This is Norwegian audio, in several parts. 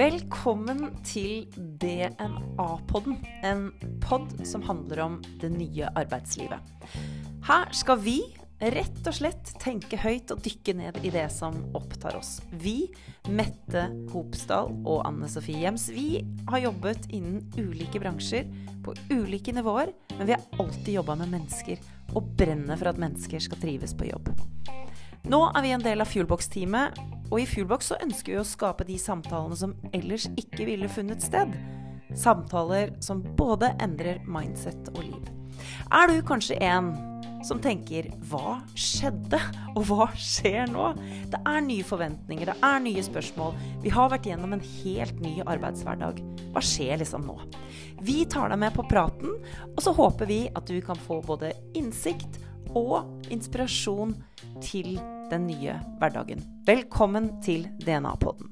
Velkommen til DNA-podden, en pod som handler om det nye arbeidslivet. Her skal vi rett og slett tenke høyt og dykke ned i det som opptar oss. Vi, Mette Hopsdal og Anne Sofie Hjems, vi har jobbet innen ulike bransjer på ulike nivåer, men vi har alltid jobba med mennesker og brenner for at mennesker skal trives på jobb. Nå er vi en del av Fuelbox-teamet, og i Fuelbox så ønsker vi å skape de samtalene som ellers ikke ville funnet sted. Samtaler som både endrer mindset og liv. Er du kanskje en som tenker 'hva skjedde', og 'hva skjer nå'? Det er nye forventninger, det er nye spørsmål. Vi har vært gjennom en helt ny arbeidshverdag. Hva skjer liksom nå? Vi tar deg med på praten, og så håper vi at du kan få både innsikt og inspirasjon til den nye hverdagen. Velkommen til DNA-podden.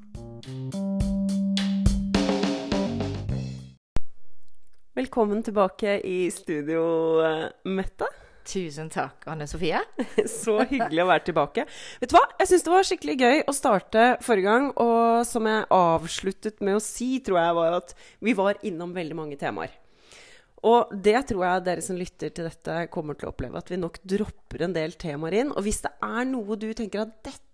Velkommen tilbake i studio, eh, Mette. Tusen takk, Anne Sofie. Så hyggelig å være tilbake. Vet du hva? Jeg syns det var skikkelig gøy å starte forrige gang. Og som jeg avsluttet med å si, tror jeg var at vi var innom veldig mange temaer. Og det tror jeg dere som lytter til dette, kommer til å oppleve. At vi nok dropper en del temaer inn. Og hvis det er noe du tenker at dette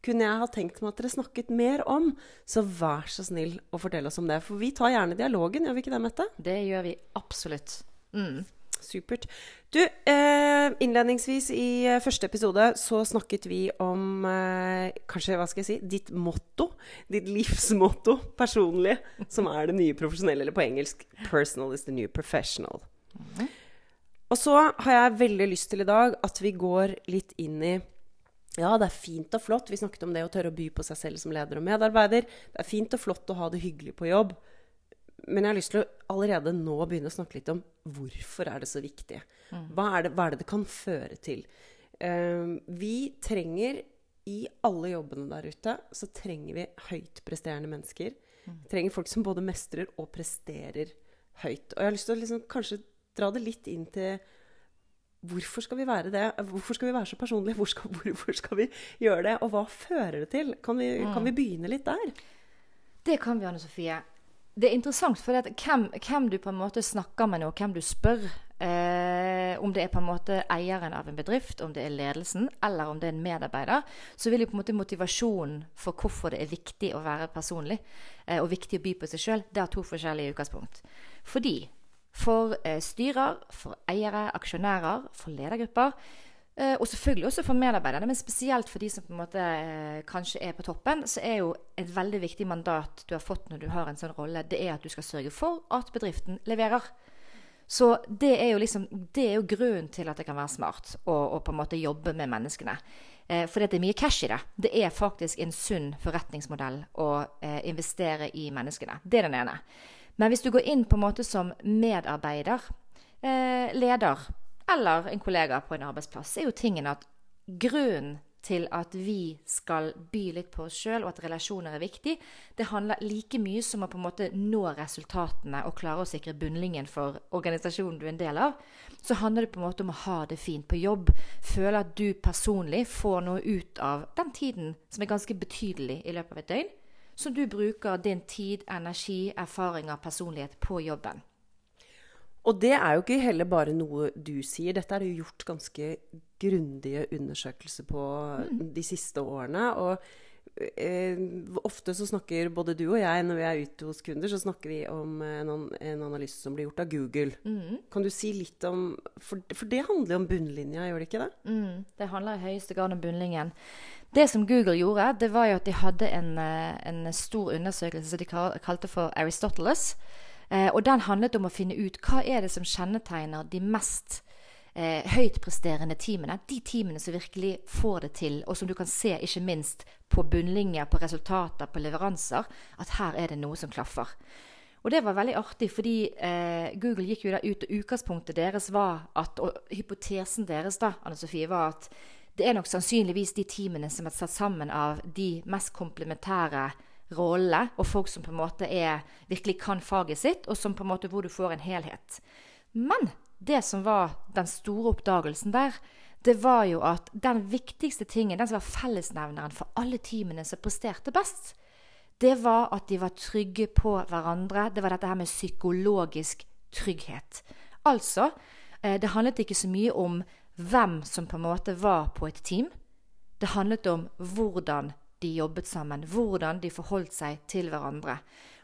kunne jeg ha tenkt meg at dere snakket mer om, så vær så snill å fortelle oss om det. For vi tar gjerne dialogen, gjør vi ikke det, Mette? Det gjør vi absolutt. Mm. Supert. Du, eh, innledningsvis i eh, første episode så snakket vi om eh, kanskje, hva skal jeg si, ditt motto. Ditt livsmotto personlig, som er det nye profesjonelle, eller på engelsk 'personal is the new professional'. Og så har jeg veldig lyst til i dag at vi går litt inn i ja, det er fint og flott. Vi snakket om det å tørre å by på seg selv som leder og medarbeider. Det er fint og flott å ha det hyggelig på jobb. Men jeg har lyst til å allerede nå begynne å snakke litt om hvorfor er det så viktig. Hva er det hva er det, det kan føre til? Uh, vi trenger i alle jobbene der ute så trenger vi høytpresterende mennesker. Vi trenger folk som både mestrer og presterer høyt. Og jeg har lyst til å liksom kanskje dra det litt inn til Hvorfor skal vi være det? Hvorfor skal vi være så personlige? Hvor skal, hvorfor skal vi gjøre det? Og hva fører det til? Kan vi, kan vi begynne litt der? Det kan vi, Anne Sofie. Det er interessant, for hvem, hvem, du på en måte snakker med nå, hvem du spør eh, Om det er på en måte eieren av en bedrift, om det er ledelsen, eller om det er en medarbeider, så vil jo på en måte motivasjonen for hvorfor det er viktig å være personlig, eh, og viktig å by på seg sjøl, det har to forskjellige utgangspunkt. Fordi for eh, styrer, for eiere, aksjonærer, for ledergrupper. Eh, og selvfølgelig også for medarbeiderne, men spesielt for de som på en måte eh, kanskje er på toppen, så er jo et veldig viktig mandat du har fått når du har en sånn rolle, det er at du skal sørge for at bedriften leverer. Så det er jo liksom, det er jo grunnen til at det kan være smart å, å på en måte jobbe med menneskene. Eh, fordi det er mye cash i det. Det er faktisk en sunn forretningsmodell å eh, investere i menneskene. Det er den ene. Men hvis du går inn på en måte som medarbeider, eh, leder eller en kollega på en arbeidsplass, er jo tingen at grunnen til at vi skal by litt på oss sjøl, og at relasjoner er viktig, det handler like mye som å på en måte nå resultatene og klare å sikre bunnlinjen for organisasjonen du er en del av. Så handler det på en måte om å ha det fint på jobb. Føle at du personlig får noe ut av den tiden som er ganske betydelig i løpet av et døgn som du bruker din tid, energi, erfaringer, personlighet på jobben. Og det er jo ikke heller bare noe du sier. Dette er det jo gjort ganske grundige undersøkelser på mm. de siste årene. Og eh, ofte så snakker både du og jeg, når vi er ute hos kunder, så snakker vi om en, en analyse som blir gjort av Google. Mm. Kan du si litt om For, for det handler jo om bunnlinja, gjør det ikke det? Mm. Det handler i høyeste grad om bunnlinjen. Det som Google gjorde, det var jo at de hadde en, eh, en stor undersøkelse som de kalte for Aristoteles. Eh, og den handlet om å finne ut hva er det som kjennetegner de mest eh, høytpresterende teamene. De teamene som virkelig får det til, og som du kan se ikke minst på bunnlinjer, på resultater, på leveranser, at her er det noe som klaffer. Og det var veldig artig, fordi eh, Google gikk jo da ut, og utgangspunktet deres var at Og hypotesen deres da, Anne Sofie, var at det er nok sannsynligvis de teamene som er satt sammen av de mest komplementære rollene, og folk som på en måte er, virkelig kan faget sitt, og som på en måte hvor du får en helhet. Men det som var den store oppdagelsen der, det var jo at den viktigste tingen, den som var fellesnevneren for alle teamene som presterte best, det var at de var trygge på hverandre. Det var dette her med psykologisk trygghet. Altså, eh, det handlet ikke så mye om hvem som på en måte var på et team. Det handlet om hvordan de jobbet sammen, hvordan de forholdt seg til hverandre.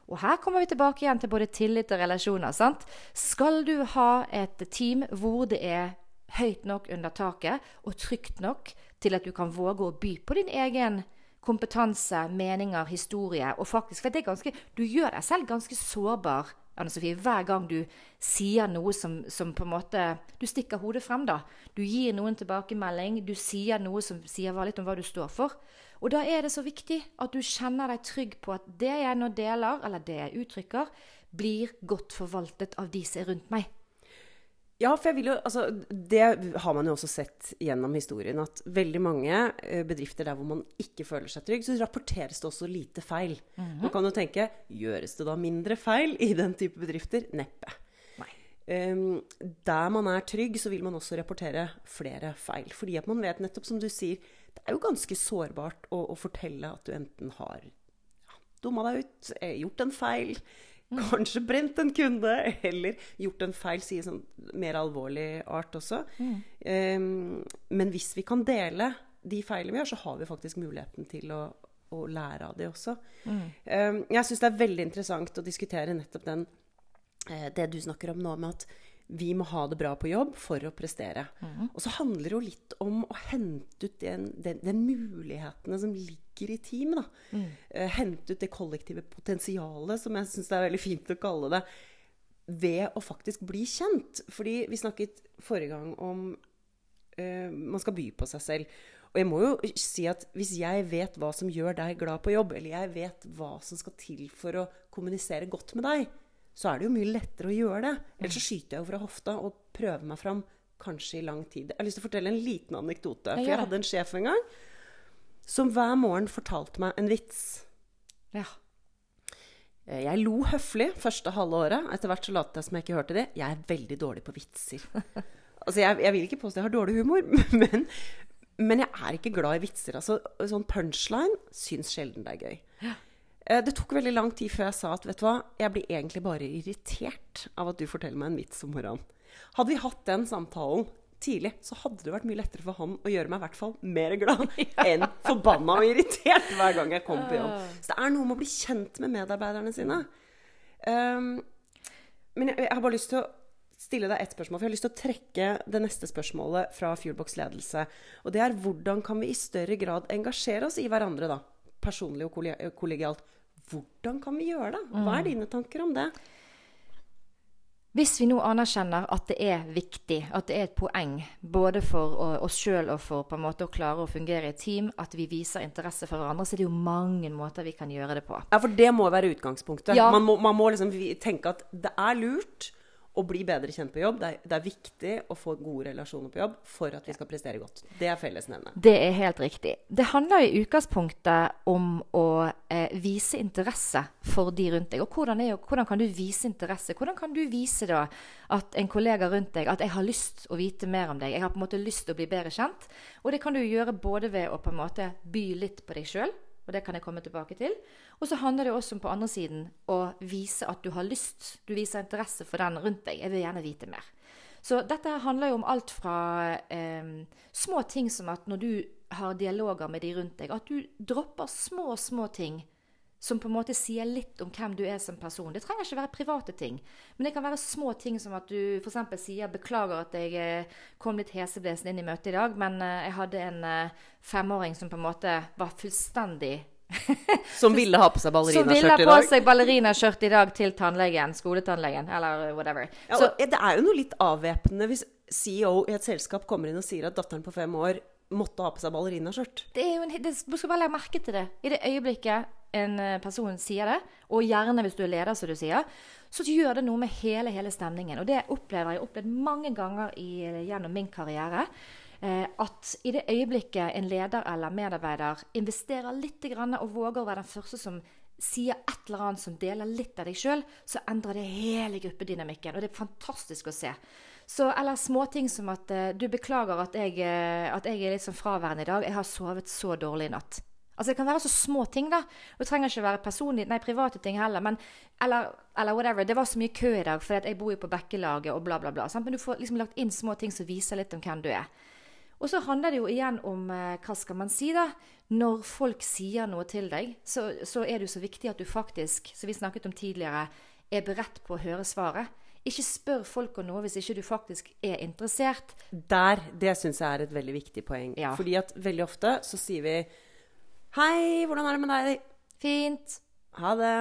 Og her kommer vi tilbake igjen til både tillit og relasjoner. sant? Skal du ha et team hvor det er høyt nok under taket og trygt nok til at du kan våge å by på din egen kompetanse, meninger, historie. Og faktisk, for det er ganske, Du gjør deg selv ganske sårbar Anne Sofie, hver gang du sier noe som, som, på en måte Du stikker hodet frem, da. Du gir noen tilbakemelding. Du sier noe som sier litt om hva du står for. Og da er det så viktig at du kjenner deg trygg på at det jeg nå deler, eller det jeg uttrykker, blir godt forvaltet av de som er rundt meg. Ja, for jeg vil jo, altså, det har man jo også sett gjennom historien. At veldig mange eh, bedrifter der hvor man ikke føler seg trygg, så rapporteres det også lite feil. Mm -hmm. Man kan jo tenke gjøres det da mindre feil i den type bedrifter? Neppe. Um, der man er trygg, så vil man også rapportere flere feil. Fordi at man vet nettopp, som du sier, det er jo ganske sårbart å, å fortelle at du enten har ja, dumma deg ut, eh, gjort en feil, Mm. Kanskje brent en kunde, eller gjort en feil, sier sånn mer alvorlig art også. Mm. Um, men hvis vi kan dele de feilene vi gjør, så har vi faktisk muligheten til å, å lære av det også. Mm. Um, jeg syns det er veldig interessant å diskutere nettopp den, uh, det du snakker om nå, med at vi må ha det bra på jobb for å prestere. Mm. Og så handler det jo litt om å hente ut den, den, den mulighetene som ligger i team. Mm. Uh, hente ut det kollektive potensialet, som jeg syns det er veldig fint å kalle det, ved å faktisk bli kjent. Fordi vi snakket forrige gang om uh, man skal by på seg selv. Og jeg må jo si at hvis jeg vet hva som gjør deg glad på jobb, eller jeg vet hva som skal til for å kommunisere godt med deg, så er det jo mye lettere å gjøre det. Ellers så skyter jeg jo fra hofta og prøver meg fram kanskje i lang tid. Jeg har lyst til å fortelle en liten anekdote. For jeg hadde en sjef en gang som hver morgen fortalte meg en vits. Ja. Eh, jeg lo høflig første halve året. Etter hvert så lot jeg som jeg ikke hørte det. Jeg er veldig dårlig på vitser. altså, jeg, jeg vil ikke påstå jeg har dårlig humor, men, men jeg er ikke glad i vitser. Altså, sånn punchline syns sjelden det er gøy. Ja. Eh, det tok veldig lang tid før jeg sa at vet du hva, jeg blir egentlig bare irritert av at du forteller meg en vits om morgenen. Hadde vi hatt den samtalen tidlig, så hadde det vært mye lettere for han å gjøre meg i hvert fall mer glad enn forbanna og irritert hver gang jeg kom på jobb. Så det er noe med å bli kjent med medarbeiderne sine. Um, men jeg, jeg, har bare lyst til å stille deg ett spørsmål. For jeg har lyst til å trekke det neste spørsmålet fra Fuelbox ledelse. Og det er hvordan kan vi i større grad engasjere oss i hverandre, da? Personlig og kollegialt. Hvordan kan vi gjøre det? Hva er mm. dine tanker om det? Hvis vi nå anerkjenner at det er viktig, at det er et poeng både for oss sjøl og for på en måte å klare å fungere i et team, at vi viser interesse for hverandre, så er det jo mange måter vi kan gjøre det på. Ja, for det må være utgangspunktet. Ja. Man, må, man må liksom tenke at det er lurt å bli bedre kjent på jobb. Det er, det er, viktig å få gode relasjoner på jobb for at vi skal prestere godt. Det er fellesnevnet. Det er helt riktig. Det handler i utgangspunktet om å eh, vise interesse for de rundt deg. Og hvordan, er, hvordan, kan du vise interesse? Hvordan kan du vise da at en kollega rundt deg at 'jeg har lyst å vite mer om deg', 'jeg har på en måte lyst til å bli bedre kjent'? Og det kan du gjøre både ved å på en måte by litt på deg sjøl og det kan jeg komme tilbake til. Og så handler det også om på andre siden å vise at du har lyst. Du viser interesse for den rundt deg. Jeg vil gjerne vite mer. Så dette handler jo om alt fra eh, små ting som at når du har dialoger med de rundt deg, at du dropper små, små ting som på en måte sier litt om hvem du er som person. Det trenger ikke være private ting, men det kan være små ting som at du f.eks. sier 'beklager at jeg eh, kom litt heseblesen inn i møtet i dag', men eh, jeg hadde en eh, femåring som på en måte var fullstendig som ville ha på seg ballerinaskjørt i dag? Som ville ha på seg ballerinaskjørt i dag til tannlegen, skoletannlegen, eller whatever. Ja, Så, det er jo noe litt avvæpnende hvis CEO i et selskap kommer inn og sier at datteren på fem år måtte ha på seg ballerinaskjørt. Du skal bare legge merke til det. I det øyeblikket en eh, person sier det, og gjerne hvis du er leder, som du sier, så gjør det noe med hele, hele stemningen. Og det opplever jeg opplevd mange ganger i, gjennom min karriere. Eh, at i det øyeblikket en leder eller medarbeider investerer litt og våger å være den første som sier et eller annet som deler litt av deg sjøl, så endrer det hele gruppedynamikken. Og det er fantastisk å se. Så, eller småting som at eh, du beklager at jeg, at jeg er litt sånn fraværende i dag. Jeg har sovet så dårlig i natt. Altså Det kan være så små ting, da. Og det trenger ikke være personlig, nei, private ting heller. Men, eller, eller whatever. Det var så mye kø i dag fordi jeg bor jo på Bekkelaget og bla, bla, bla. Sant? Men du får liksom lagt inn små ting som viser litt om hvem du er. Og så handler det jo igjen om eh, hva skal man si, da. Når folk sier noe til deg, så, så er det jo så viktig at du faktisk, som vi snakket om tidligere, er beredt på å høre svaret. Ikke spør folk om noe hvis ikke du faktisk er interessert. Der, Det syns jeg er et veldig viktig poeng. Ja. Fordi at veldig ofte så sier vi Hei, hvordan er det med deg? Fint. Ha det.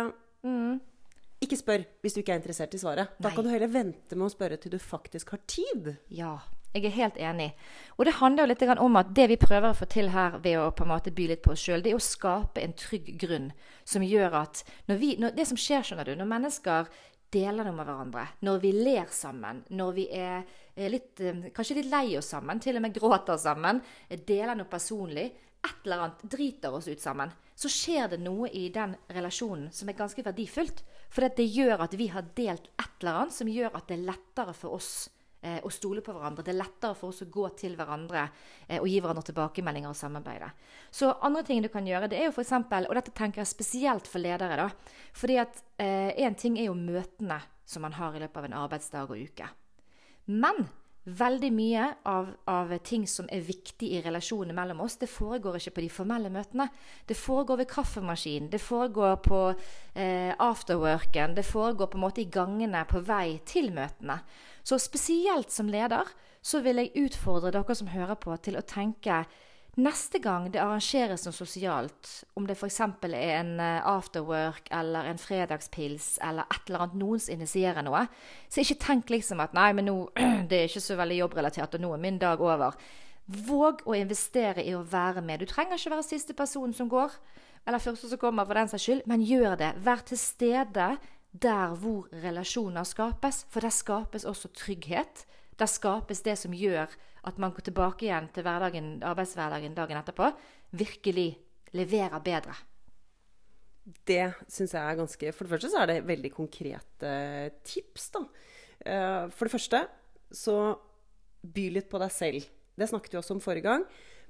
Ikke spør hvis du ikke er interessert i svaret. Da Nei. kan du heller vente med å spørre til du faktisk har tid. Ja, jeg er helt enig. Og det handler jo litt om at det vi prøver å få til her ved å på en måte by litt på oss sjøl, det er å skape en trygg grunn som gjør at når vi, når, Det som skjer, skjønner du, når mennesker deler noe med hverandre, når vi ler sammen, når vi er litt, eh, kanskje litt lei oss sammen, til og med gråter sammen, deler noe personlig, et eller annet driter oss ut sammen, så skjer det noe i den relasjonen som er ganske verdifullt. For det gjør at vi har delt et eller annet som gjør at det er lettere for oss eh, å stole på hverandre. Det er lettere for oss å gå til hverandre eh, og gi hverandre tilbakemeldinger og samarbeide. Så andre ting du kan gjøre, det er jo f.eks. Og dette tenker jeg spesielt for ledere, da. Fordi at én ting er jo møtene som man har i løpet av en arbeidsdag og uke. Men veldig mye av, av ting som er viktig i relasjonene mellom oss, det foregår ikke på de formelle møtene. Det foregår ved kaffemaskinen, det foregår på eh, afterworken, det foregår på en måte i gangene på vei til møtene. Så spesielt som leder så vil jeg utfordre dere som hører på, til å tenke Neste gang det arrangeres noe sosialt, om det f.eks. er en eh, afterwork eller en fredagspils eller et eller annet noen som initierer noe, så ikke tenk liksom at nei, men nå det er ikke så veldig jobbrelatert, og nå er min dag over. Våg å investere i å være med. Du trenger ikke være siste person som går, eller første som kommer, for den saks skyld, men gjør det. Vær til stede der hvor relasjoner skapes, for der skapes også trygghet. Der skapes det som gjør at man går tilbake igjen til hverdagen, arbeidshverdagen dagen etterpå. Virkelig leverer bedre. Det syns jeg er ganske For det første så er det veldig konkrete tips, da. Eh, For det første så by litt på deg selv. Det snakket vi også om forrige gang.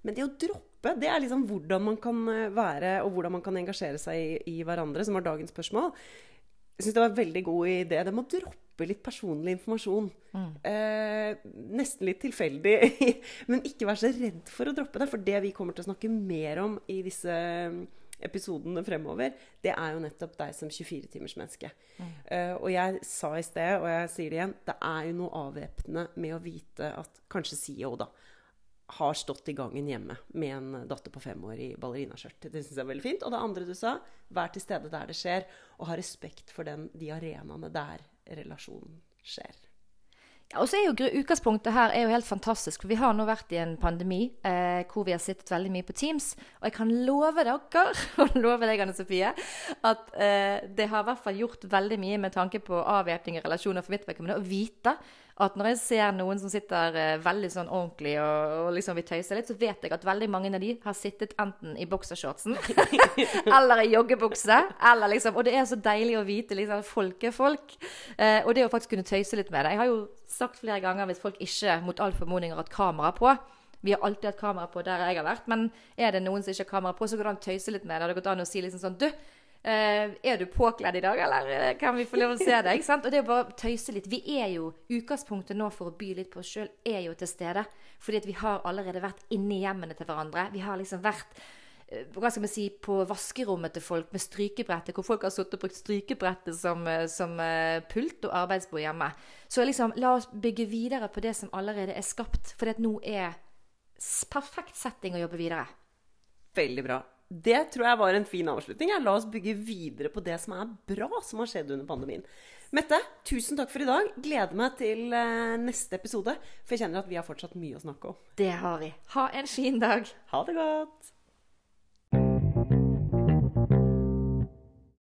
Men det å droppe, det er liksom hvordan man kan eh, være, og hvordan man kan engasjere seg i, i hverandre, som var dagens spørsmål. Jeg syns det var en veldig god idé. Det med å droppe litt personlig informasjon. Eh, nesten litt tilfeldig, men ikke vær så redd for å droppe det. For det vi kommer til å snakke mer om i disse episodene fremover, det er jo nettopp deg som 24-timersmenneske. Eh, og jeg sa i sted, og jeg sier det igjen, det er jo noe avvæpnende med å vite at kanskje CEO, da, har stått i gangen hjemme med en datter på fem år i ballerinaskjørt. Det syns jeg er veldig fint. Og det andre du sa, vær til stede der det skjer, og ha respekt for den, de arenaene der relasjonen skjer. Ja, og så er jo Utgangspunktet her er jo helt fantastisk. for Vi har nå vært i en pandemi eh, hvor vi har sittet veldig mye på Teams. Og jeg kan love dere, og love deg, Anne Sofie, at eh, det har i hvert fall gjort veldig mye med tanke på avvæpning i relasjoner for mitt vedkommende. Å vite at når jeg ser noen som sitter eh, veldig sånn ordentlig og, og liksom vil tøyse litt, så vet jeg at veldig mange av de har sittet enten i boksershortsen eller i joggebukse. Eller liksom, og det er så deilig å vite liksom, folk er folk. Eh, og det å faktisk kunne tøyse litt med det. Jeg har jo sagt flere ganger hvis folk ikke mot all formodning har hatt kamera på. Vi har alltid hatt kamera på der jeg har vært, men er det noen som ikke har kamera på, så går det an å tøyse litt med det. Det går an å si liksom sånn Du, er du påkledd i dag, eller eh, kan vi få lov å se deg? ikke sant? Og det er bare å tøyse litt. Vi er jo Utgangspunktet nå for å by litt på oss sjøl er jo til stede. Fordi at vi har allerede vært inni hjemmene til hverandre. Vi har liksom vært eh, hva skal man si, på vaskerommet til folk med strykebrettet, hvor folk har sittet og brukt strykebrettet som, eh, som eh, pult og arbeidsbord hjemme. Så liksom, la oss bygge videre på det som allerede er skapt, for nå er perfekt setting å jobbe videre. Veldig bra. Det tror jeg var en fin avslutning. Ja. La oss bygge videre på det som er bra som har skjedd under pandemien. Mette, tusen takk for i dag. Gleder meg til eh, neste episode. For jeg kjenner at vi har fortsatt mye å snakke om. Det har vi. Ha en fin dag. Ha det godt.